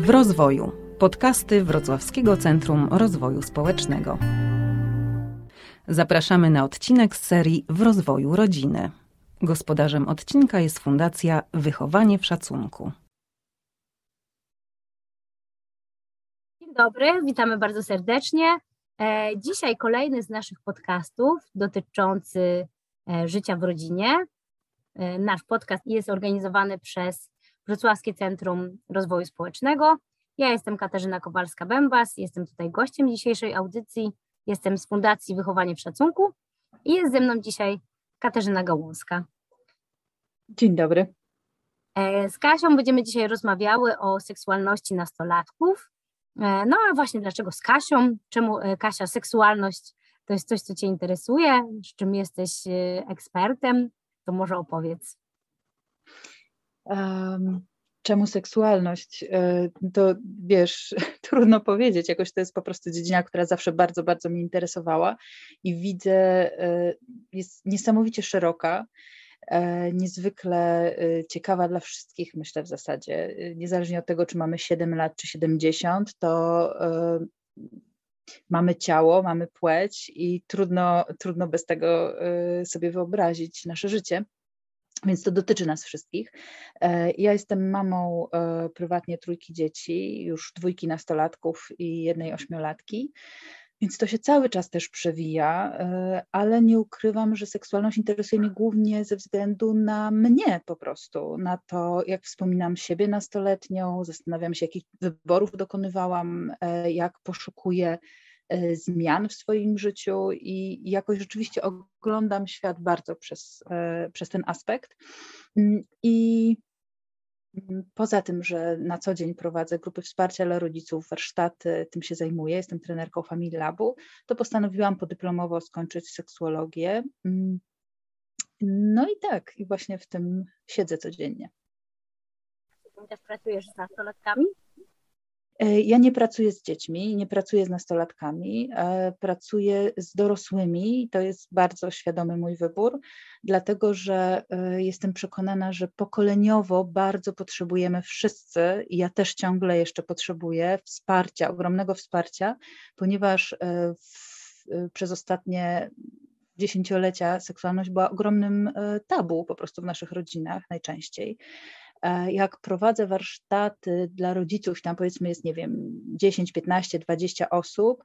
W rozwoju. Podcasty Wrocławskiego Centrum Rozwoju Społecznego. Zapraszamy na odcinek z serii W rozwoju rodziny. Gospodarzem odcinka jest Fundacja Wychowanie w Szacunku. Dzień dobry, witamy bardzo serdecznie. E, dzisiaj kolejny z naszych podcastów dotyczący e, życia w rodzinie. E, nasz podcast jest organizowany przez Wrocławskie Centrum Rozwoju Społecznego. Ja jestem Katarzyna Kowalska-Bębas, jestem tutaj gościem dzisiejszej audycji. Jestem z Fundacji Wychowanie w Szacunku i jest ze mną dzisiaj Katarzyna Gałąska. Dzień dobry. Z Kasią będziemy dzisiaj rozmawiały o seksualności nastolatków. No a właśnie dlaczego z Kasią? Czemu Kasia, seksualność to jest coś, co Cię interesuje? Z czym jesteś ekspertem? To może opowiedz. Um, czemu seksualność? E, to wiesz, trudno powiedzieć. Jakoś to jest po prostu dziedzina, która zawsze bardzo, bardzo mnie interesowała i widzę, e, jest niesamowicie szeroka e, niezwykle ciekawa dla wszystkich, myślę w zasadzie. Niezależnie od tego, czy mamy 7 lat, czy 70, to mamy ciało, mamy płeć i trudno, trudno bez tego sobie wyobrazić nasze życie. Więc to dotyczy nas wszystkich. E, ja jestem mamą e, prywatnie trójki dzieci, już dwójki nastolatków i jednej ośmiolatki. Więc to się cały czas też przewija, e, ale nie ukrywam, że seksualność interesuje mnie głównie ze względu na mnie po prostu, na to, jak wspominam siebie nastoletnią, zastanawiam się, jakich wyborów dokonywałam, jak poszukuję zmian w swoim życiu i jakoś rzeczywiście oglądam świat bardzo przez, e, przez ten aspekt. Mm, I mm, Poza tym, że na co dzień prowadzę grupy wsparcia dla rodziców, warsztaty, tym się zajmuję, jestem trenerką Family Labu, to postanowiłam podyplomowo skończyć seksuologię. Mm, no i tak, i właśnie w tym siedzę codziennie. Też pracujesz z nastolatkami? E, ja nie pracuję z dziećmi, nie pracuję z nastolatkami, e, pracuję z dorosłymi. To jest bardzo świadomy mój wybór, dlatego że e, jestem przekonana, że pokoleniowo bardzo potrzebujemy wszyscy, i ja też ciągle jeszcze potrzebuję wsparcia, ogromnego wsparcia, ponieważ w, przez ostatnie dziesięciolecia seksualność była ogromnym tabu po prostu w naszych rodzinach najczęściej. E, jak prowadzę warsztaty dla rodziców, tam powiedzmy jest, nie wiem, 10, 15, 20 osób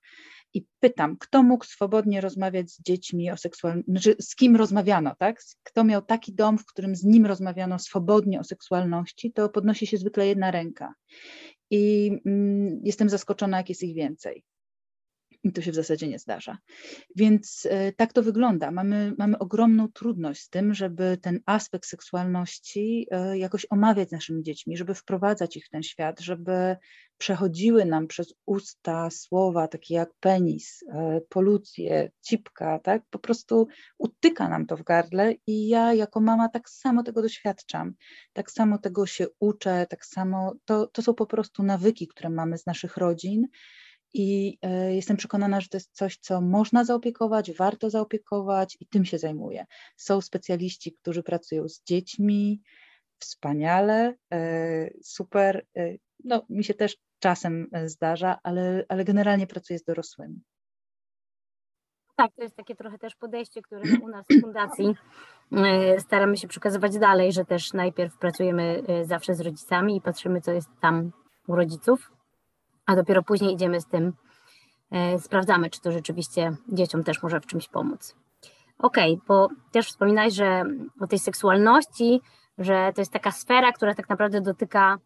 i pytam, kto mógł swobodnie rozmawiać z dziećmi o seksualności, znaczy z kim rozmawiano, tak? Kto miał taki dom, w którym z nim rozmawiano swobodnie o seksualności, to podnosi się zwykle jedna ręka. I mm, jestem zaskoczona, jak jest ich więcej. I to się w zasadzie nie zdarza. Więc e, tak to wygląda. Mamy, mamy ogromną trudność z tym, żeby ten aspekt seksualności e, jakoś omawiać z naszymi dziećmi, żeby wprowadzać ich w ten świat, żeby przechodziły nam przez usta słowa takie jak penis, e, polucje, cipka, tak? Po prostu utyka nam to w gardle i ja jako mama tak samo tego doświadczam, tak samo tego się uczę, tak samo to, to są po prostu nawyki, które mamy z naszych rodzin i e, jestem przekonana, że to jest coś, co można zaopiekować, warto zaopiekować i tym się zajmuję. Są specjaliści, którzy pracują z dziećmi, wspaniale, e, super. E, no, mi się też czasem zdarza, ale, ale generalnie pracuję z dorosłymi. Tak, to jest takie trochę też podejście, które u nas w fundacji staramy się przekazywać dalej, że też najpierw pracujemy zawsze z rodzicami i patrzymy, co jest tam u rodziców, a dopiero później idziemy z tym, e, sprawdzamy, czy to rzeczywiście dzieciom też może w czymś pomóc. Okej, okay, bo też wspominałeś, że o tej seksualności, że to jest taka sfera, która tak naprawdę dotyka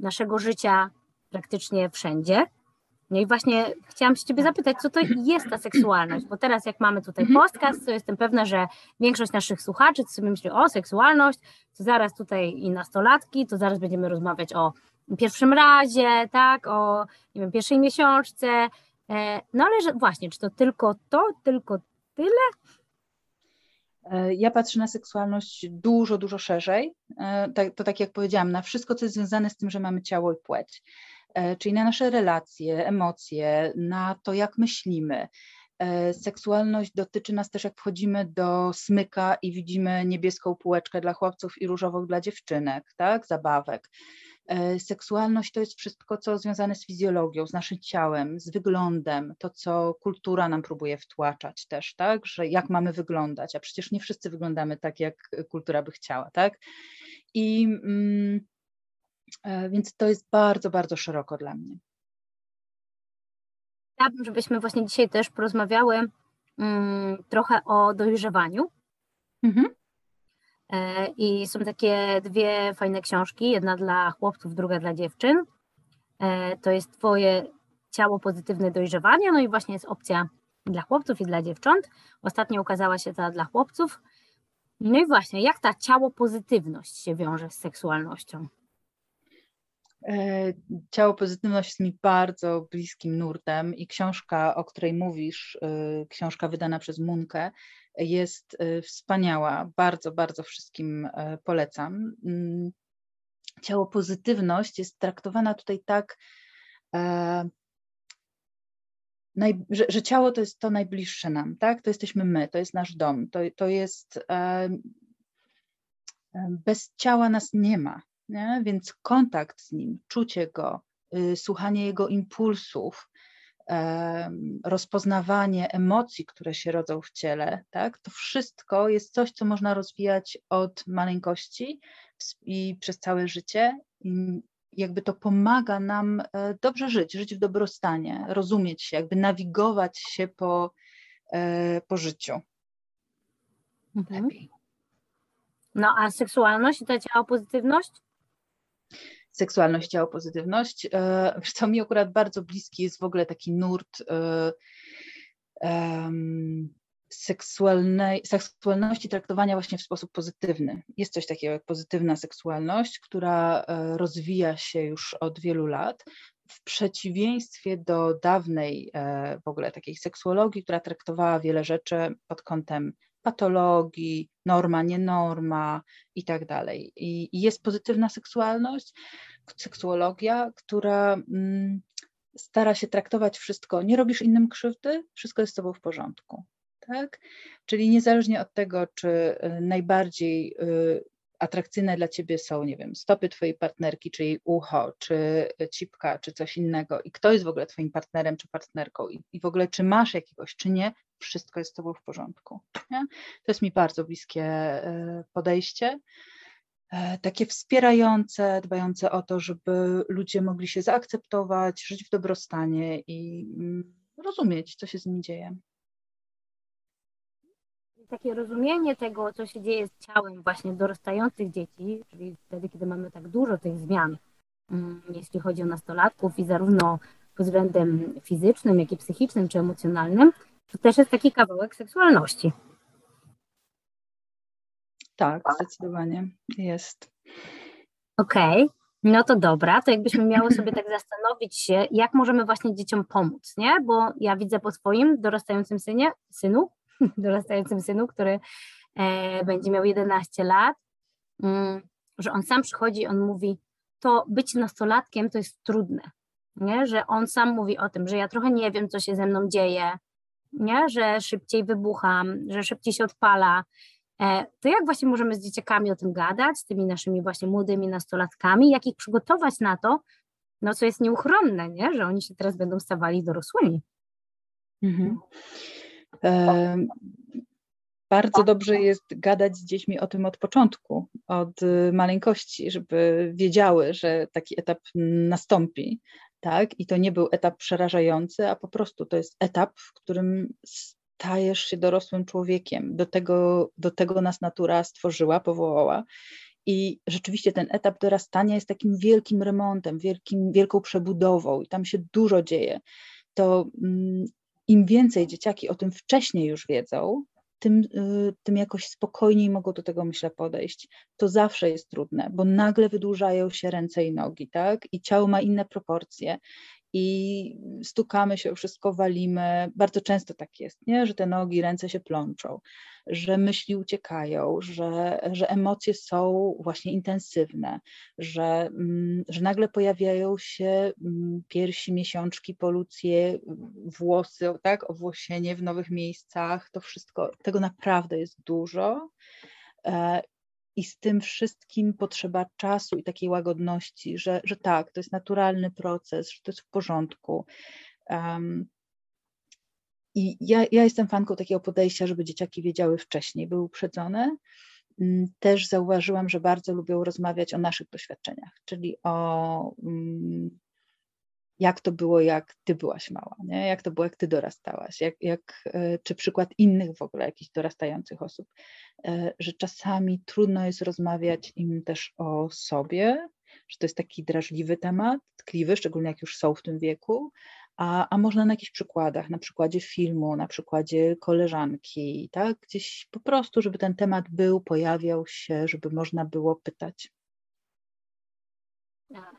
naszego życia praktycznie wszędzie. No i właśnie chciałam się Ciebie zapytać, co to jest ta seksualność, bo teraz jak mamy tutaj mhm. podcast, to jestem pewna, że większość naszych słuchaczy sobie myśli o seksualność, to zaraz tutaj i nastolatki, to zaraz będziemy rozmawiać o pierwszym razie, tak, o nie wiem, pierwszej miesiączce. E, no ale że właśnie, czy to tylko to, tylko tyle? E, ja patrzę na seksualność dużo, dużo szerzej. E, to tak jak powiedziałam, na wszystko, co jest związane z tym, że mamy ciało i płeć, czyli na nasze relacje, emocje, na to, jak myślimy. Seksualność dotyczy nas też, jak wchodzimy do smyka i widzimy niebieską półeczkę dla chłopców i różową dla dziewczynek, tak? Zabawek. E, seksualność to jest wszystko, co związane z fizjologią, z naszym ciałem, z wyglądem, to co kultura nam próbuje wtłaczać też, tak, że jak mamy wyglądać, a przecież nie wszyscy wyglądamy tak, jak kultura by chciała, tak. I mm, e, więc to jest bardzo, bardzo szeroko dla mnie. Chciałabym, żebyśmy właśnie dzisiaj też porozmawiały mm, trochę o dojrzewaniu. Mhm. E, I są takie dwie fajne książki, jedna dla chłopców, druga dla dziewczyn. E, to jest Twoje ciało pozytywne dojrzewania, no i właśnie jest opcja dla chłopców i dla dziewcząt. Ostatnio ukazała się ta dla chłopców. No i właśnie, jak ta ciało pozytywność się wiąże z seksualnością? E, ciało pozytywność jest mi bardzo bliskim nurtem i książka, o której mówisz, książka wydana przez Munkę, jest y, wspaniała. Bardzo, bardzo wszystkim e, polecam. Mm, ciało pozytywność jest traktowana tutaj tak, e, że, że, ciało to jest to najbliższe nam, tak? To jesteśmy my, to jest nasz dom, to, to jest. E, bez ciała nas nie ma, nie? więc kontakt z nim, czucie go, y, słuchanie jego impulsów, rozpoznawanie emocji, które się rodzą w ciele, tak? to wszystko jest coś, co można rozwijać od maleńkości i przez całe życie. I jakby to pomaga nam e, dobrze żyć, żyć w dobrostanie, rozumieć się, jakby nawigować się po, e, po życiu. Mhm. No a seksualność i ta ciała pozytywność? Seksualność, ciało, pozytywność. E, co mi akurat bardzo bliski jest w ogóle taki nurt um, seksualnej, seksualności traktowania właśnie w sposób pozytywny. Jest coś takiego jak pozytywna seksualność, która rozwija się już od wielu lat. W przeciwieństwie do dawnej w ogóle takiej seksuologii, która traktowała wiele rzeczy pod kątem patologii, norma, nienorma i tak dalej. I jest pozytywna seksualność, seksuologia, która mm, stara się traktować wszystko, nie robisz innym krzywdy, wszystko jest z tobą w porządku. Tak? Czyli niezależnie od tego, czy y, najbardziej y, atrakcyjne dla ciebie są, nie wiem, stopy twojej partnerki, czy jej ucho, czy cipka, czy coś innego i kto jest w ogóle twoim partnerem czy partnerką i, i w ogóle czy masz jakiegoś, czy nie, wszystko jest z tobą w porządku. Nie? To jest mi bardzo bliskie e, podejście. E, takie wspierające, dbające o to, żeby ludzie mogli się zaakceptować, żyć w dobrostanie i mm, rozumieć, co się z nimi dzieje takie rozumienie tego, co się dzieje z ciałem właśnie dorastających dzieci, czyli wtedy, kiedy mamy tak dużo tych zmian, mm, jeśli chodzi o nastolatków i zarówno pod względem fizycznym, jak i psychicznym czy emocjonalnym, to też jest taki kawałek seksualności. Tak, zdecydowanie jest. Okej, okay. no to dobra, to jakbyśmy miały sobie tak zastanowić się, jak możemy właśnie dzieciom pomóc, nie? Bo ja widzę po swoim dorastającym synie, synu, dorastającym synu, który e, będzie miał 11 lat, mm, że on sam przychodzi, on mówi, to być nastolatkiem to jest trudne, nie? że on sam mówi o tym, że ja trochę nie wiem, co się ze mną dzieje, nie? że szybciej wybucham, że szybciej się odpala. E, to jak właśnie możemy z dzieciakami o tym gadać, z tymi naszymi właśnie młodymi nastolatkami, jak ich przygotować na to, no co jest nieuchronne, nie? że oni się teraz będą stawali dorosłymi. Mhm. Bardzo dobrze jest gadać z dziećmi o tym od początku, od y, maleńkości, żeby wiedziały, że taki etap nastąpi, tak? I to nie był etap przerażający, a po prostu to jest etap, w którym stajesz się dorosłym człowiekiem. Do tego, do tego nas natura stworzyła, powołała. I rzeczywiście ten etap dorastania jest takim wielkim remontem, wielkim, wielką przebudową, i tam się dużo dzieje. To mm, im więcej dzieciaki o tym wcześniej już wiedzą, tym, y, tym jakoś spokojniej mogą do tego, myślę, podejść. To zawsze jest trudne, bo nagle wydłużają się ręce i nogi, tak? I ciało ma inne proporcje i stukamy się, wszystko walimy. Bardzo często tak jest, nie? że te nogi, ręce się plączą, że myśli uciekają, że, że emocje są właśnie intensywne, że, mm, że nagle pojawiają się mm, piersi, miesiączki, polucje, włosy, tak? owłosienie w nowych miejscach. To wszystko, tego naprawdę jest dużo. I z tym wszystkim potrzeba czasu i takiej łagodności, że, że tak, to jest naturalny proces, że to jest w porządku. Um, I ja, ja jestem fanką takiego podejścia, żeby dzieciaki wiedziały wcześniej, były uprzedzone. Mm, też zauważyłam, że bardzo lubią rozmawiać o naszych doświadczeniach, czyli o um, jak to było, jak ty byłaś mała, nie? jak to było, jak ty dorastałaś, jak, jak, e, czy przykład innych w ogóle, jakichś dorastających osób, e, że czasami trudno jest rozmawiać im też o sobie, że to jest taki drażliwy temat, tkliwy, szczególnie jak już są w tym wieku, a, a można na jakichś przykładach, na przykładzie filmu, na przykładzie koleżanki, tak, gdzieś po prostu, żeby ten temat był, pojawiał się, żeby można było pytać.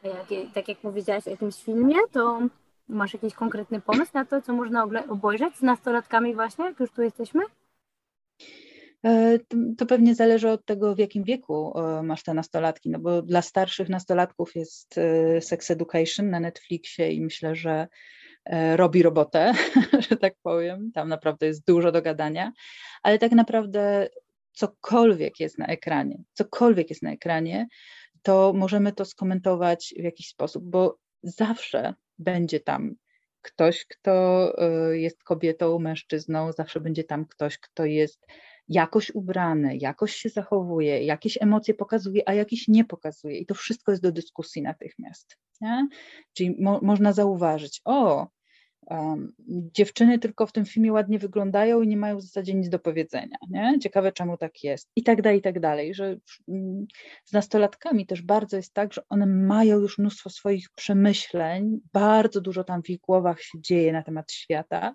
Jak, tak jak powiedziałaś o jakimś filmie, to masz jakiś konkretny pomysł na to, co można obejrzeć z nastolatkami właśnie, jak już tu jesteśmy? E, to pewnie zależy od tego, w jakim wieku e, masz te nastolatki, no bo dla starszych nastolatków jest e, Sex Education na Netflixie i myślę, że robi robotę, że tak powiem. Tam naprawdę jest dużo do gadania, ale tak naprawdę cokolwiek jest na ekranie, cokolwiek jest na ekranie, to możemy to skomentować w jakiś sposób, bo zawsze będzie tam ktoś, kto y, jest kobietą, mężczyzną, zawsze będzie tam ktoś, kto jest jakoś ubrany, jakoś się zachowuje, jakieś emocje pokazuje, a jakieś nie pokazuje. I to wszystko jest do dyskusji natychmiast. Nie? Czyli mo można zauważyć, o, Dziewczyny tylko w tym filmie ładnie wyglądają i nie mają w zasadzie nic do powiedzenia. Nie? Ciekawe, czemu tak jest. I tak dalej, i tak dalej. Że mm, z nastolatkami też bardzo jest tak, że one mają już mnóstwo swoich przemyśleń, bardzo dużo tam w ich głowach się dzieje na temat świata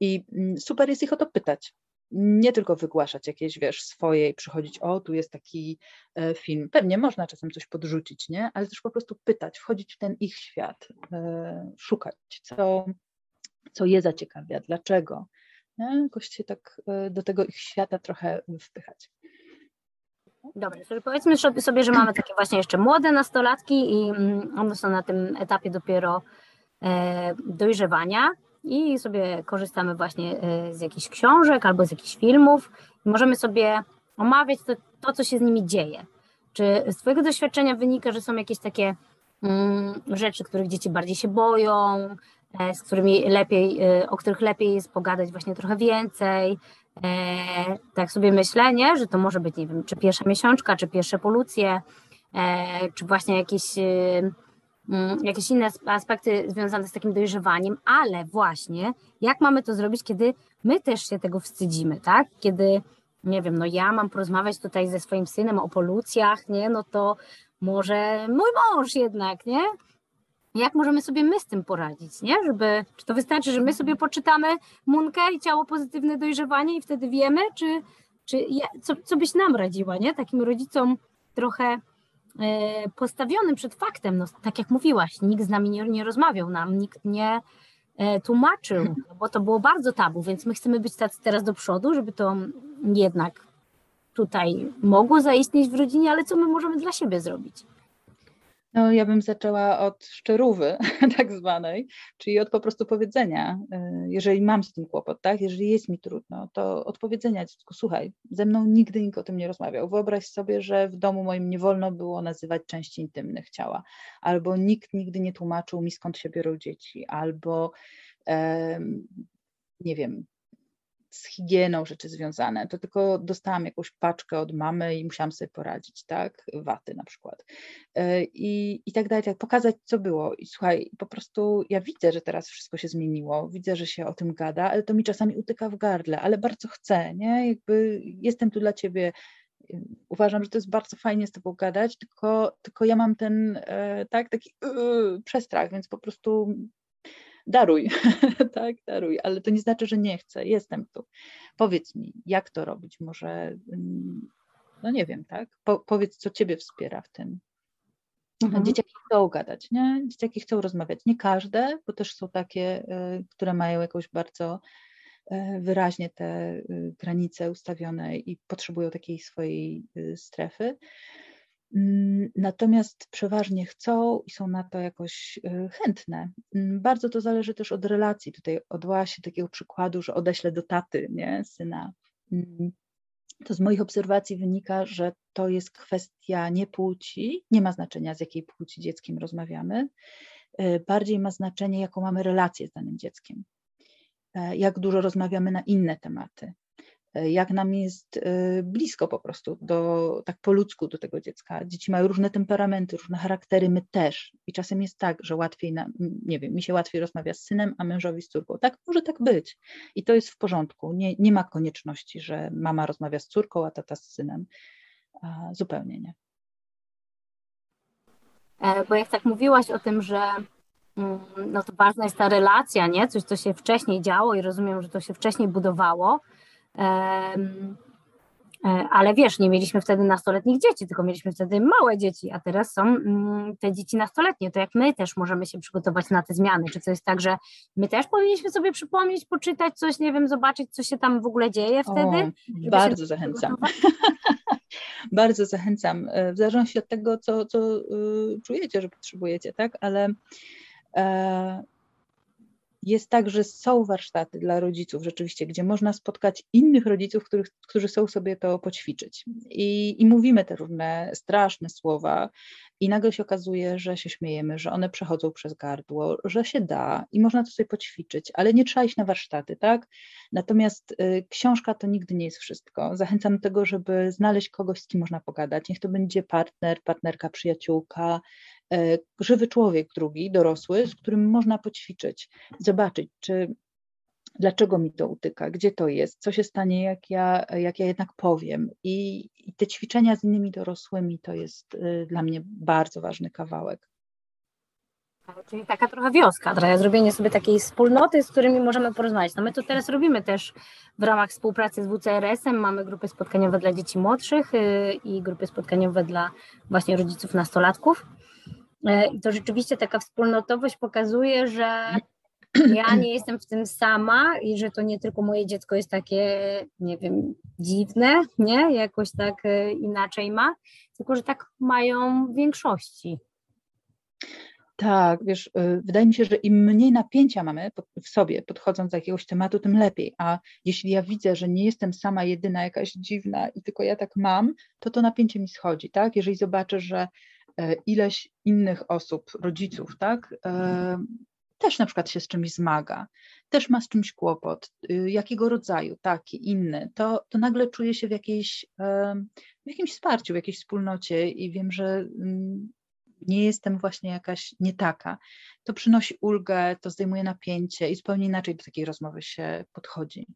i mm, super jest ich o to pytać. Nie tylko wygłaszać jakieś, wiesz, swoje i przychodzić, o, tu jest taki e, film. Pewnie można czasem coś podrzucić, nie? Ale też po prostu pytać, wchodzić w ten ich świat, e, szukać, co, co je zaciekawia, dlaczego. Nie? Jakoś się tak e, do tego ich świata trochę wpychać. Dobra, czyli powiedzmy sobie, że mamy takie właśnie jeszcze młode nastolatki i mm, one są na tym etapie dopiero e, dojrzewania i sobie korzystamy właśnie e, z jakichś książek albo z jakichś filmów i możemy sobie omawiać to, to co się z nimi dzieje. Czy z Twojego doświadczenia wynika, że są jakieś takie mm, rzeczy, których dzieci bardziej się boją, z którymi lepiej, e, o których lepiej jest pogadać właśnie trochę więcej. E, tak sobie myślę, nie? że to może być, nie wiem, czy pierwsza miesiączka, czy pierwsze polucje, czy właśnie jakieś, mm, jakieś inne aspekty związane z takim dojrzewaniem, ale właśnie jak mamy to zrobić, kiedy my też się tego wstydzimy, tak? Kiedy, nie wiem, no ja mam porozmawiać tutaj ze swoim synem o polucjach, nie? No to może mój mąż jednak, nie? Jak możemy sobie my z tym poradzić, nie? Żeby, czy to wystarczy, że my sobie poczytamy Munkę i ciało pozytywne dojrzewanie i wtedy wiemy, czy, czy co, co byś nam radziła, nie? Takim rodzicom trochę e, postawionym przed faktem, no, tak jak mówiłaś, nikt z nami nie, nie rozmawiał nam, nikt nie e, tłumaczył, no, bo to było bardzo tabu, więc my chcemy być tacy teraz do przodu, żeby to jednak tutaj mogło zaistnieć w rodzinie, ale co my możemy dla siebie zrobić? No, ja bym zaczęła od szczerówy, tak zwanej, czyli od po prostu powiedzenia, y, jeżeli mam z tym kłopot, tak, jeżeli jest mi trudno, to odpowiedzenia dziecku, słuchaj, ze mną nigdy nikt o tym nie rozmawiał. Wyobraź sobie, że w domu moim nie wolno było nazywać części intymnych ciała, albo nikt nigdy nie tłumaczył mi, skąd się biorą dzieci, albo nie wiem, z higieną rzeczy związane, to tylko dostałam jakąś paczkę od mamy i musiałam sobie poradzić, tak, waty na przykład. E, i, i tak dalej, tak pokazać co było. I słuchaj, po prostu ja widzę, że teraz wszystko się zmieniło, widzę, że się o tym gada, ale to mi czasami utyka w gardle, ale bardzo chcę, nie, jakby jestem tu dla ciebie, uważam, że to jest bardzo fajnie z tobą gadać, tylko, tylko ja mam ten, e, tak, taki yy, przestrach, więc po prostu daruj, tak, daruj, ale to nie znaczy, że nie chcę, jestem tu. Powiedz mi, jak to robić, może, mm, no nie wiem, tak, po, powiedz, co ciebie wspiera w tym. Mhm. Dzieciaki chcą gadać, nie? Dzieciaki chcą rozmawiać. Nie każde, bo też są takie, y, które mają jakąś bardzo y, wyraźnie te y, granice ustawione i potrzebują takiej swojej strefy. Mm, natomiast przeważnie chcą i są na to jakoś y, chętne. Mm, bardzo to zależy też od relacji. Tutaj odwołała się takiego przykładu, że odeślę do taty nie, syna. Mm, to z moich obserwacji wynika, że to jest kwestia nie płci, nie ma znaczenia z jakiej płci dzieckiem rozmawiamy, e, bardziej ma znaczenie, jaką mamy relację z danym dzieckiem, e, jak dużo rozmawiamy na inne tematy, jak nam jest e, blisko po prostu, do, tak po ludzku do tego dziecka. Dzieci mają różne temperamenty, różne charaktery, my też. I czasem jest tak, że łatwiej, na, nie wiem, mi się łatwiej rozmawia z synem, a mężowi z córką. Tak, może tak być. I to jest w porządku. Nie, nie ma konieczności, że mama rozmawia z córką, a tata z synem. Zupełnie nie. E, bo jak tak mówiłaś o tym, że mm, no to ważna jest ta relacja, nie? Coś, co się wcześniej działo i rozumiem, że to się wcześniej budowało, E, ale wiesz, nie mieliśmy wtedy nastoletnich dzieci, tylko mieliśmy wtedy małe dzieci, a teraz są mm, te dzieci nastoletnie. To jak my też możemy się przygotować na te zmiany? Czy to jest tak, że my też powinniśmy sobie przypomnieć, poczytać coś, nie wiem, zobaczyć, co się tam w ogóle dzieje wtedy? O, bardzo zachęcam. bardzo zachęcam. E, w zależności od tego, co, co y, czujecie, że potrzebujecie, tak? Ale e, jest tak, że są warsztaty dla rodziców rzeczywiście, gdzie można spotkać innych rodziców, których, którzy chcą sobie to poćwiczyć. I, I mówimy te różne straszne słowa, i nagle się okazuje, że się śmiejemy, że one przechodzą przez gardło, że się da i można to sobie poćwiczyć, ale nie trzeba iść na warsztaty, tak? Natomiast y, książka to nigdy nie jest wszystko. Zachęcam do tego, żeby znaleźć kogoś, z kim można pogadać. Niech to będzie partner, partnerka, przyjaciółka, żywy człowiek drugi, dorosły, z którym można poćwiczyć, zobaczyć, czy dlaczego mi to utyka, gdzie to jest, co się stanie, jak ja, jak ja jednak powiem. I, I, te ćwiczenia z innymi dorosłymi to jest y, dla mnie bardzo ważny kawałek. Czyli taka trochę wioska, trochę zrobienie sobie takiej wspólnoty, z którymi możemy porozmawiać. No my to teraz robimy też w ramach współpracy z WCRS-em. Mamy grupy spotkaniowe dla dzieci młodszych y, i grupy spotkaniowe dla właśnie rodziców nastolatków. Y, I to rzeczywiście taka wspólnotowość pokazuje, że ja nie jestem w tym sama i że to nie tylko moje dziecko jest takie, nie wiem, dziwne, nie? Jakoś tak e, inaczej ma, tylko że tak mają w większości. Tak, wiesz, e, wydaje mi się, że im mniej napięcia mamy w sobie, podchodząc do jakiegoś tematu, tym lepiej. A jeśli ja widzę, że nie jestem sama jedyna, jakaś dziwna i tylko ja tak mam, to to napięcie mi schodzi, tak? Jeżeli zobaczę, że e, ileś innych osób, rodziców, tak, też na przykład się z czymś zmaga, też ma z czymś kłopot, y, jakiego rodzaju, taki, inny, to, to nagle czuję się w, jakiejś, w jakimś wsparciu, w jakiejś wspólnocie i wiem, że mm, nie jestem właśnie jakaś nie taka. To przynosi ulgę, to zdejmuje napięcie i zupełnie inaczej do takiej rozmowy się podchodzi.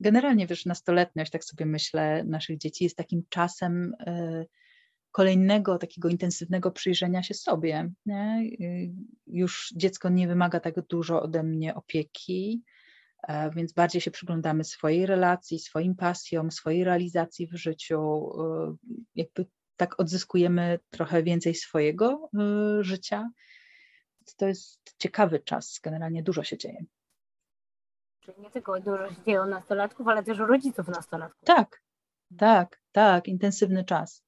Generalnie, wiesz, nastoletniość, tak sobie myślę, naszych dzieci jest takim czasem, y, kolejnego takiego intensywnego przyjrzenia się sobie. Nie? Już dziecko nie wymaga tak dużo ode mnie opieki, e, więc bardziej się przyglądamy swojej relacji, swoim pasjom, swojej realizacji w życiu. Y, jakby tak odzyskujemy trochę więcej swojego y, życia. To jest ciekawy czas, generalnie dużo się dzieje. Czyli nie tylko dużo się dzieje u nastolatków, ale też u rodziców nastolatków. Tak, tak, tak, intensywny czas.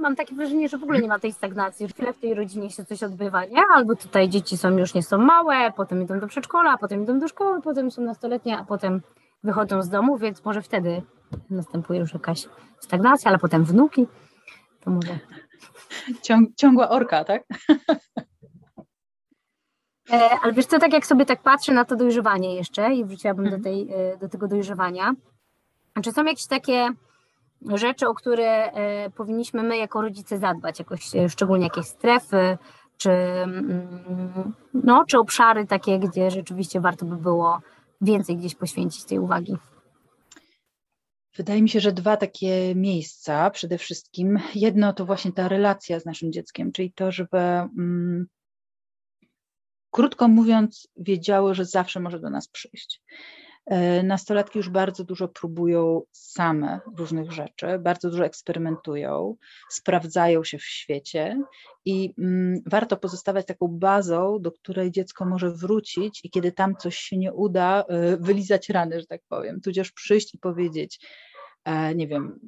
Mam takie wrażenie, że w ogóle nie ma tej stagnacji, chwilę w tej rodzinie się coś odbywa, nie? Albo tutaj dzieci są już nie są małe, potem idą do przedszkola, potem idą do szkoły, potem są nastoletnie, a potem wychodzą z domu, więc może wtedy następuje już jakaś stagnacja, ale potem wnuki, to może... Ciąg, ciągła orka, tak? E, ale wiesz co, tak jak sobie tak patrzę na to dojrzewanie jeszcze i wróciłabym do, mhm. tej, e, do tego dojrzewania, czy są jakieś takie rzeczy, o które e, powinniśmy my jako rodzice zadbać, jakoś e, szczególnie jakieś strefy, czy, mm, no, czy obszary takie, gdzie rzeczywiście warto by było więcej gdzieś poświęcić tej uwagi. Wydaje mi się, że dwa takie miejsca przede wszystkim. Jedno to właśnie ta relacja z naszym dzieckiem, czyli to, żeby mm, krótko mówiąc, wiedziało, że zawsze może do nas przyjść. E, nastolatki już bardzo dużo próbują same różnych rzeczy, bardzo dużo eksperymentują, sprawdzają się w świecie i mm, warto pozostawać taką bazą, do której dziecko może wrócić i kiedy tam coś się nie uda, y, wylizać rany, że tak powiem, tudzież przyjść i powiedzieć, e, nie wiem,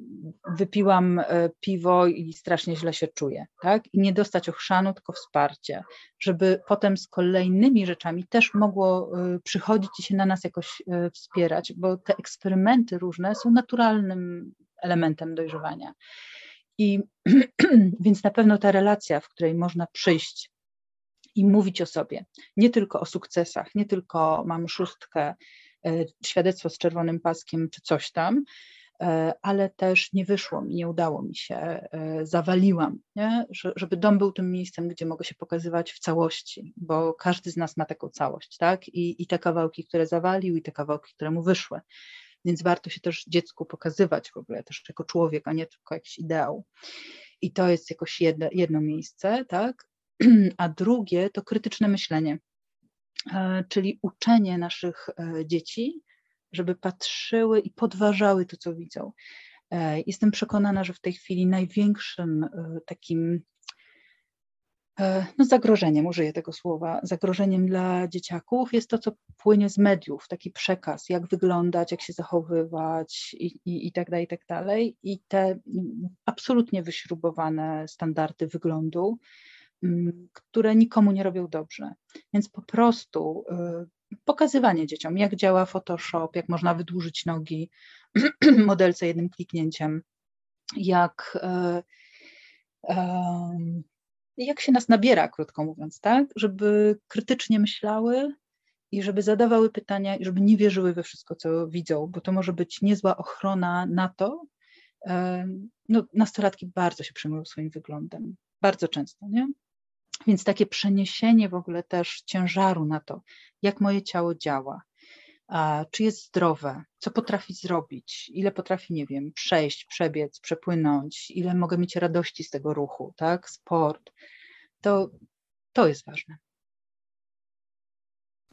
wypiłam e, piwo i strasznie źle się czuję, tak? I nie dostać ochrzanu, tylko wsparcie, żeby potem z kolejnymi rzeczami też mogło e, przychodzić i się na nas jakoś wspierać, bo te eksperymenty różne są naturalnym elementem dojrzewania. I więc na pewno ta relacja, w której można przyjść i mówić o sobie, nie tylko o sukcesach, nie tylko mam szóstkę, e, świadectwo z czerwonym paskiem czy coś tam, e, ale też nie wyszło mi, nie udało mi się, e, zawaliłam, nie? żeby dom był tym miejscem, gdzie mogę się pokazywać w całości, bo każdy z nas ma taką całość, tak? I, i te kawałki, które zawalił, i te kawałki, które mu wyszły. Więc warto się też dziecku pokazywać w ogóle też jako człowiek, a nie tylko jakiś ideał. I to jest jakoś jedno, jedno miejsce, tak? A drugie to krytyczne myślenie, e, czyli uczenie naszych e, dzieci, żeby patrzyły i podważały to, co widzą. E, jestem przekonana, że w tej chwili największym takim E, no zagrożeniem, użyję tego słowa, zagrożeniem dla dzieciaków jest to, co płynie z mediów, taki przekaz, jak wyglądać, jak się zachowywać i, i, i tak dalej, i tak dalej. I te absolutnie wyśrubowane standardy wyglądu, mm, które nikomu nie robią dobrze. Więc po prostu pokazywanie dzieciom, jak działa Photoshop, jak można wydłużyć nogi modelce jednym kliknięciem, jak y, jak się nas nabiera, krótko mówiąc, tak? Żeby krytycznie myślały i żeby zadawały pytania i żeby nie wierzyły we wszystko, co widzą, bo to może być niezła ochrona na to. No, nastolatki bardzo się przejmują swoim wyglądem, bardzo często, nie? Więc takie przeniesienie w ogóle też ciężaru na to, jak moje ciało działa, czy jest zdrowe, co potrafi zrobić, ile potrafi, nie wiem, przejść, przebiec, przepłynąć, ile mogę mieć radości z tego ruchu, tak, sport, to, to jest ważne.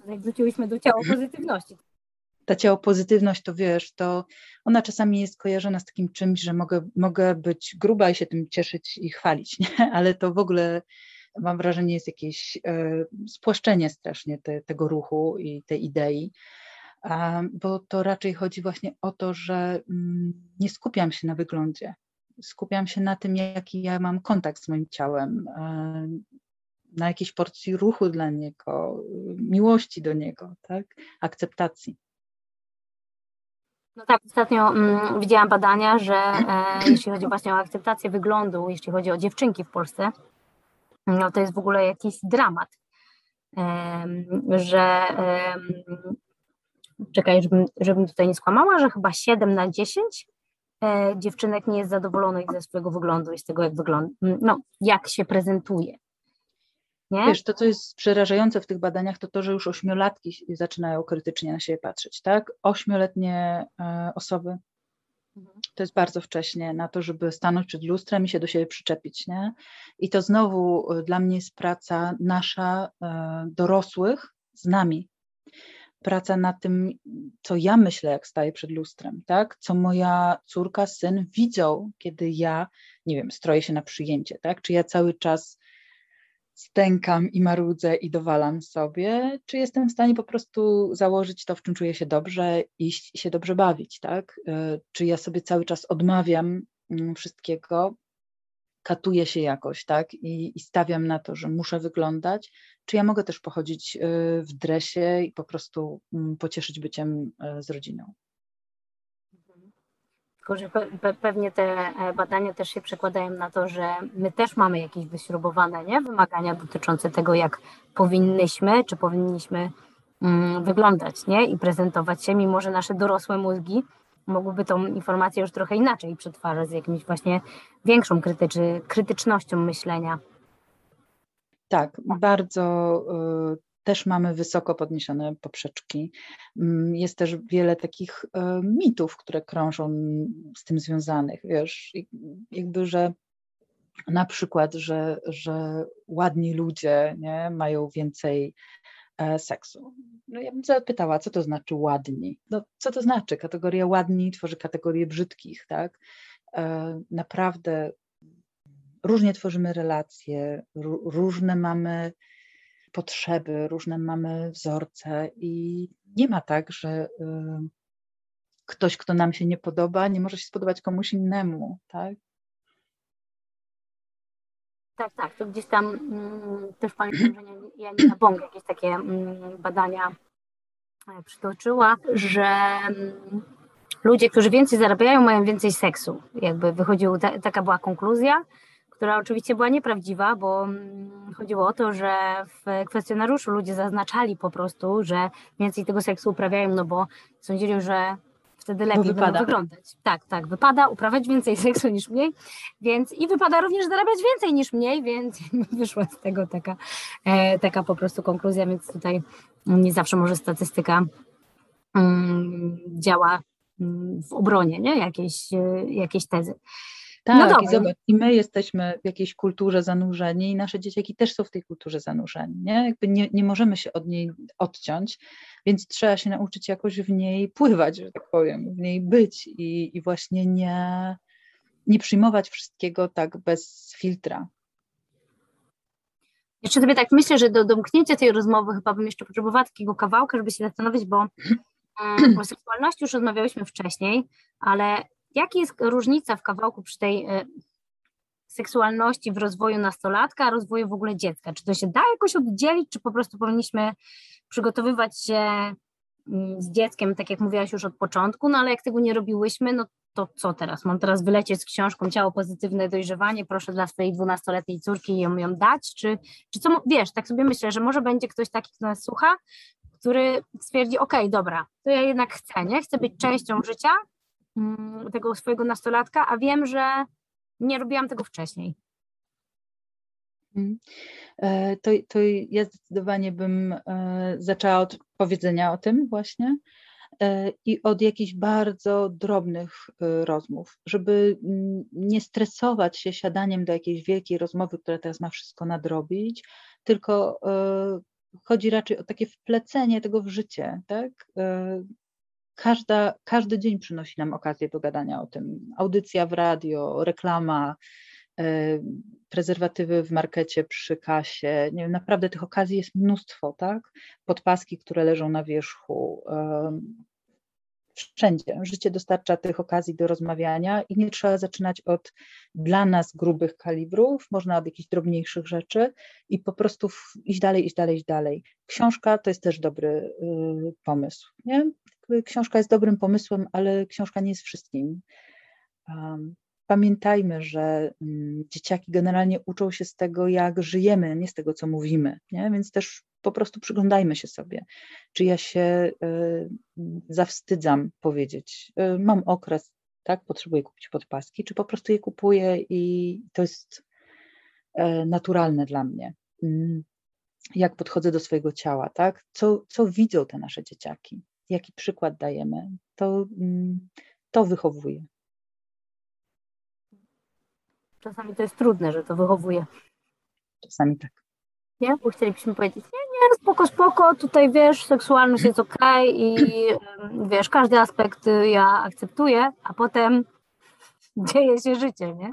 Jak wróciłyśmy do ciała pozytywności. Ta ciało pozytywność, to wiesz, to ona czasami jest kojarzona z takim czymś, że mogę, mogę być gruba i się tym cieszyć i chwalić, nie? ale to w ogóle mam wrażenie jest jakieś e, spłaszczenie strasznie te, tego ruchu i tej idei bo to raczej chodzi właśnie o to, że mm, nie skupiam się na wyglądzie. Skupiam się na tym, jaki ja mam kontakt z moim ciałem, na jakiejś porcji ruchu dla niego, miłości do niego, tak? akceptacji. No tak, ostatnio mm, widziałam badania, że e, jeśli chodzi właśnie o akceptację wyglądu, jeśli chodzi o dziewczynki w Polsce, no to jest w ogóle jakiś dramat, że czekaj, żebym, żebym tutaj nie skłamała, że chyba 7 na 10 e, dziewczynek nie jest zadowolonych ze swojego wyglądu i z tego, jak wygląda, no, jak się prezentuje. Nie? Wiesz, to co jest przerażające w tych badaniach, to to, że już ośmiolatki zaczynają krytycznie na siebie patrzeć, tak? Ośmioletnie e, osoby. To jest bardzo wcześnie na to, żeby stanąć przed lustrem i się do siebie przyczepić, nie? I to znowu e, dla mnie jest praca nasza, e, dorosłych z nami, praca na tym, co ja myślę, jak staję przed lustrem, tak? Co moja córka, syn widzą, kiedy ja, nie wiem, stroję się na przyjęcie, tak? Czy ja cały czas stękam i marudzę i dowalam sobie, czy jestem w stanie po prostu założyć to, w czym czuję się dobrze, iść i się dobrze bawić, tak? E, czy ja sobie cały czas odmawiam mm, wszystkiego, katuję się jakoś, tak? I, I, stawiam na to, że muszę wyglądać, czy ja mogę też pochodzić y, w dresie i po prostu mm, pocieszyć byciem y, z rodziną. Tylko, że pe pewnie te e, badania też się przekładają na to, że my też mamy jakieś wyśrubowane nie? wymagania dotyczące tego, jak powinnyśmy, czy powinniśmy mm, wyglądać nie? i prezentować się, mimo że nasze dorosłe mózgi mogłyby tą informację już trochę inaczej przetwarzać, z jakimś właśnie większą krytycz krytycznością myślenia. Tak, bardzo y, też mamy wysoko podniesione poprzeczki. Mm, jest też wiele takich y, mitów, które krążą z tym związanych, wiesz, jakby, że na przykład, że, że ładni ludzie nie, mają więcej e, seksu. No ja bym zapytała, co to znaczy ładni? No, co to znaczy? Kategoria ładni tworzy kategorię brzydkich, tak? E, naprawdę różnie tworzymy relacje, różne mamy potrzeby, różne mamy wzorce i nie ma tak, że y, ktoś, kto nam się nie podoba, nie może się spodobać komuś innemu, tak? Tak, tak, to gdzieś tam mm, też pamiętam, że Janina Bąk jakieś takie mm, badania e, przytoczyła, że mm, ludzie, którzy więcej zarabiają, mają więcej seksu. Jakby wychodził, ta, taka była konkluzja, która oczywiście była nieprawdziwa, bo mm, chodziło o to, że w kwestionariuszu ludzie zaznaczali po prostu, że więcej tego seksu uprawiają, no bo sądzili, że wtedy lepiej będą wyglądać. Tak, tak, wypada uprawiać więcej seksu niż mniej, więc i wypada również zarabiać więcej niż mniej, więc wyszła z tego taka, e, taka po prostu konkluzja, więc tutaj nie zawsze może statystyka um, działa mm, w obronie nie? Jakiejś, e, jakiejś tezy. Tak, no i zobacz, i my jesteśmy w jakiejś kulturze zanurzeni i nasze dzieciaki też są w tej kulturze zanurzeni, nie? Jakby nie, nie możemy się od niej odciąć, więc trzeba się nauczyć jakoś w niej pływać, że tak powiem, w niej być i, i właśnie nie, nie przyjmować wszystkiego tak bez filtra. Jeszcze sobie tak myślę, że do domknięcia tej rozmowy chyba bym jeszcze potrzebowała takiego kawałka, żeby się zastanowić, bo mm, o seksualności już rozmawiałyśmy wcześniej, ale Jaka jest różnica w kawałku przy tej e, seksualności w rozwoju nastolatka, a rozwoju w ogóle dziecka? Czy to się da jakoś oddzielić, czy po prostu powinniśmy przygotowywać się mm, z dzieckiem, tak jak mówiłaś już od początku, no ale jak tego nie robiłyśmy, no to co teraz? Mam teraz wylecieć z książką Ciało Pozytywne Dojrzewanie, proszę dla swojej dwunastoletniej córki ją, ją dać, czy, czy co, wiesz, tak sobie myślę, że może będzie ktoś taki, kto nas słucha, który stwierdzi, okej, okay, dobra, to ja jednak chcę, nie? Chcę być częścią życia, tego swojego nastolatka, a wiem, że nie robiłam tego wcześniej. Mhm. E, to, to ja zdecydowanie bym e, zaczęła od powiedzenia o tym właśnie e, i od jakichś bardzo drobnych rozmów, żeby mm, nie stresować się siadaniem do jakiejś wielkiej rozmowy, która teraz ma wszystko nadrobić, tylko chodzi raczej o takie wplecenie tego w życie, tak? Każda, każdy dzień przynosi nam okazję do gadania o tym. Audycja w radio, reklama, e, prezerwatywy w markecie przy kasie. Nie wiem, naprawdę tych okazji jest mnóstwo, tak? Podpaski, które leżą na wierzchu. Wszędzie. Życie dostarcza tych okazji do rozmawiania i nie trzeba zaczynać od dla nas grubych kalibrów, można od jakichś drobniejszych rzeczy i po prostu iść dalej, iść dalej, iść dalej. Książka to jest też dobry y, pomysł. Nie? Książka jest dobrym pomysłem, ale książka nie jest wszystkim. Pamiętajmy, że mm, dzieciaki generalnie uczą się z tego, jak żyjemy, nie z tego, co mówimy, nie? więc też po prostu przyglądajmy się sobie. Czy ja się e, zawstydzam powiedzieć, e, mam okres, tak, potrzebuję kupić podpaski, czy po prostu je kupuję i to jest e, naturalne dla mnie. Mm, jak podchodzę do swojego ciała, tak? Co, co widzą te nasze dzieciaki? Jaki przykład dajemy, to, mm, to wychowuje. Czasami to jest trudne, że to wychowuje. Czasami tak. Nie? Bo chcielibyśmy powiedzieć, nie, nie, spoko, spoko, tutaj wiesz, seksualność jest okej okay i wiesz, każdy aspekt y, ja akceptuję, a potem dzieje się życie, nie?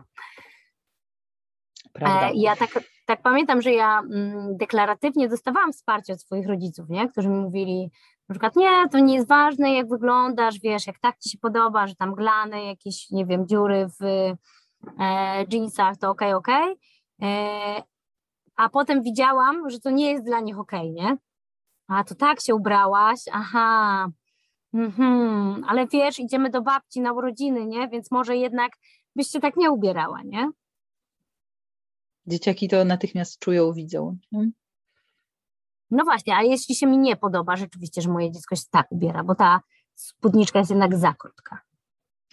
Prawda. E, ja tak, tak pamiętam, że ja mm, deklaratywnie dostawałam wsparcie od swoich rodziców, nie? którzy mi mówili, na przykład, nie, to nie jest ważne, jak wyglądasz, wiesz, jak tak ci się podoba, że tam glany, jakieś, nie wiem, dziury w e, jeansach, to okej, okay, okej. Okay. E, a potem widziałam, że to nie jest dla nich okej, okay, nie? A to tak się ubrałaś, aha, mhm, ale wiesz, idziemy do babci na urodziny, nie? Więc może jednak byś się tak nie ubierała, nie? Dzieciaki to natychmiast czują, widzą. Nie? No właśnie, a jeśli się mi nie podoba rzeczywiście, że moje dziecko się tak ubiera, bo ta spódniczka jest jednak za krótka,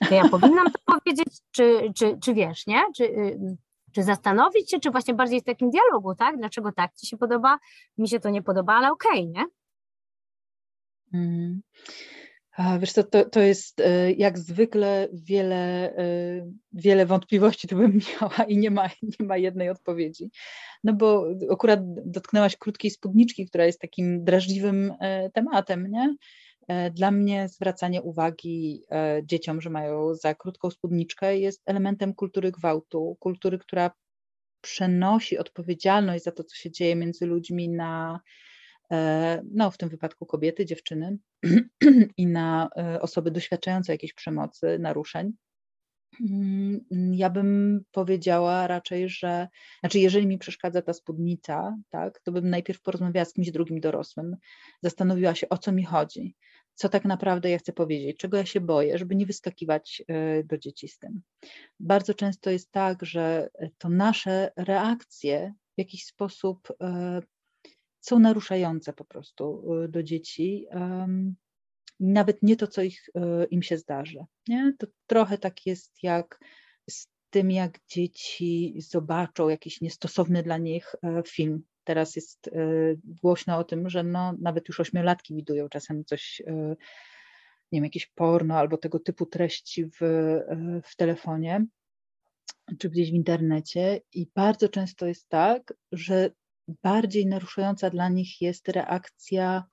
to ja powinnam to powiedzieć, czy, czy, czy wiesz, nie? Czy, y, czy zastanowić się, czy właśnie bardziej w takim dialogu, tak? Dlaczego tak ci się podoba, mi się to nie podoba, ale okej, okay, nie? Mm. Wiesz co, to, to jest e, jak zwykle wiele, e, wiele wątpliwości tu bym miała i nie ma, nie ma jednej odpowiedzi. No bo akurat dotknęłaś krótkiej spódniczki, która jest takim drażliwym e, tematem, nie? Dla mnie zwracanie uwagi dzieciom, że mają za krótką spódniczkę, jest elementem kultury gwałtu, kultury, która przenosi odpowiedzialność za to, co się dzieje między ludźmi na no w tym wypadku kobiety, dziewczyny i na e, osoby doświadczające jakiejś przemocy, naruszeń. Mm, ja bym powiedziała raczej, że, znaczy jeżeli mi przeszkadza ta spódnica, tak, to bym najpierw porozmawiała z kimś drugim dorosłym, zastanowiła się, o co mi chodzi, co tak naprawdę ja chcę powiedzieć, czego ja się boję, żeby nie wyskakiwać e, do dzieci z tym. Bardzo często jest tak, że to nasze reakcje w jakiś sposób e, są naruszające po prostu e, do dzieci nawet nie to, co ich, e, im się zdarzy. Nie? To trochę tak jest jak z tym, jak dzieci zobaczą jakiś niestosowny dla nich e, film. Teraz jest e, głośno o tym, że no, nawet już ośmiolatki widują czasem coś, nie wiem, jakieś porno albo tego typu treści w, w telefonie czy gdzieś w internecie. I bardzo często jest tak, że bardziej naruszająca dla nich jest reakcja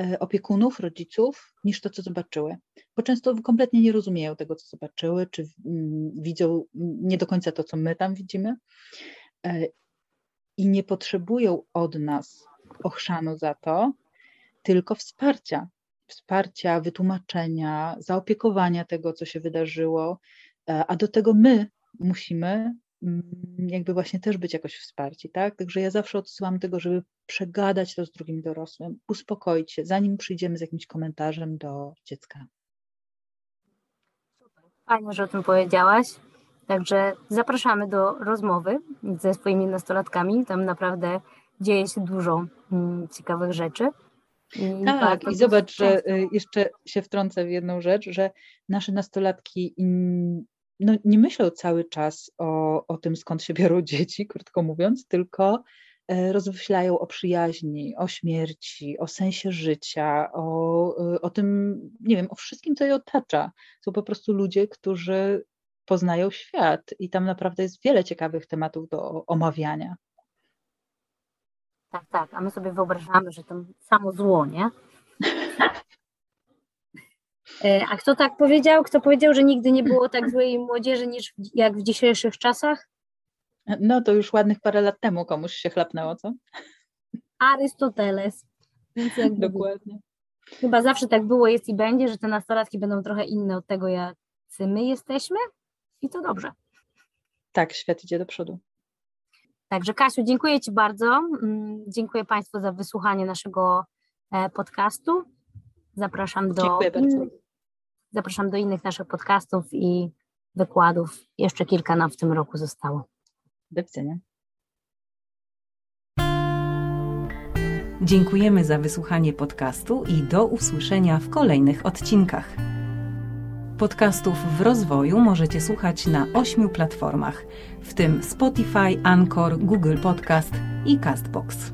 E, opiekunów, rodziców, niż to, co zobaczyły. Bo często kompletnie nie rozumieją tego, co zobaczyły, czy mm, widzą nie do końca to, co my tam widzimy. E, I nie potrzebują od nas ochrzanu za to, tylko wsparcia. Wsparcia, wytłumaczenia, zaopiekowania tego, co się wydarzyło, e, a do tego my musimy jakby właśnie też być jakoś wsparci, tak? Także ja zawsze odsyłam tego, żeby przegadać to z drugim dorosłym, uspokoić się, zanim przyjdziemy z jakimś komentarzem do dziecka. Fajnie, że o tym powiedziałaś. Także zapraszamy do rozmowy ze swoimi nastolatkami. Tam naprawdę dzieje się dużo mm, ciekawych rzeczy. I tak, i zobacz, że y, jeszcze się wtrącę w jedną rzecz, że nasze nastolatki no, nie myślą cały czas o, o tym, skąd się biorą dzieci, krótko mówiąc, tylko e, rozmyślają o przyjaźni, o śmierci, o sensie życia, o, o tym, nie wiem, o wszystkim, co je otacza. Są po prostu ludzie, którzy poznają świat i tam naprawdę jest wiele ciekawych tematów do omawiania. Tak, tak, a my sobie wyobrażamy, że to samo zło, nie? E, a kto tak powiedział? Kto powiedział, że nigdy nie było tak złej młodzieży niż jak w dzisiejszych czasach? No to już ładnych parę lat temu komuś się chlapnęło, co? Arystoteles. Więc jakby, Dokładnie. Chyba zawsze tak było, jest i będzie, że te nastolatki będą trochę inne od tego, jacy my jesteśmy i to dobrze. Tak, świat idzie do przodu. Także Kasiu, dziękuję Ci bardzo. Mm, dziękuję Państwu za wysłuchanie naszego e, podcastu. Zapraszam do, zapraszam do innych naszych podcastów i wykładów. Jeszcze kilka nam w tym roku zostało. Do widzenia. Dziękujemy za wysłuchanie podcastu i do usłyszenia w kolejnych odcinkach. Podcastów w rozwoju możecie słuchać na ośmiu platformach, w tym Spotify, Anchor, Google Podcast i Castbox.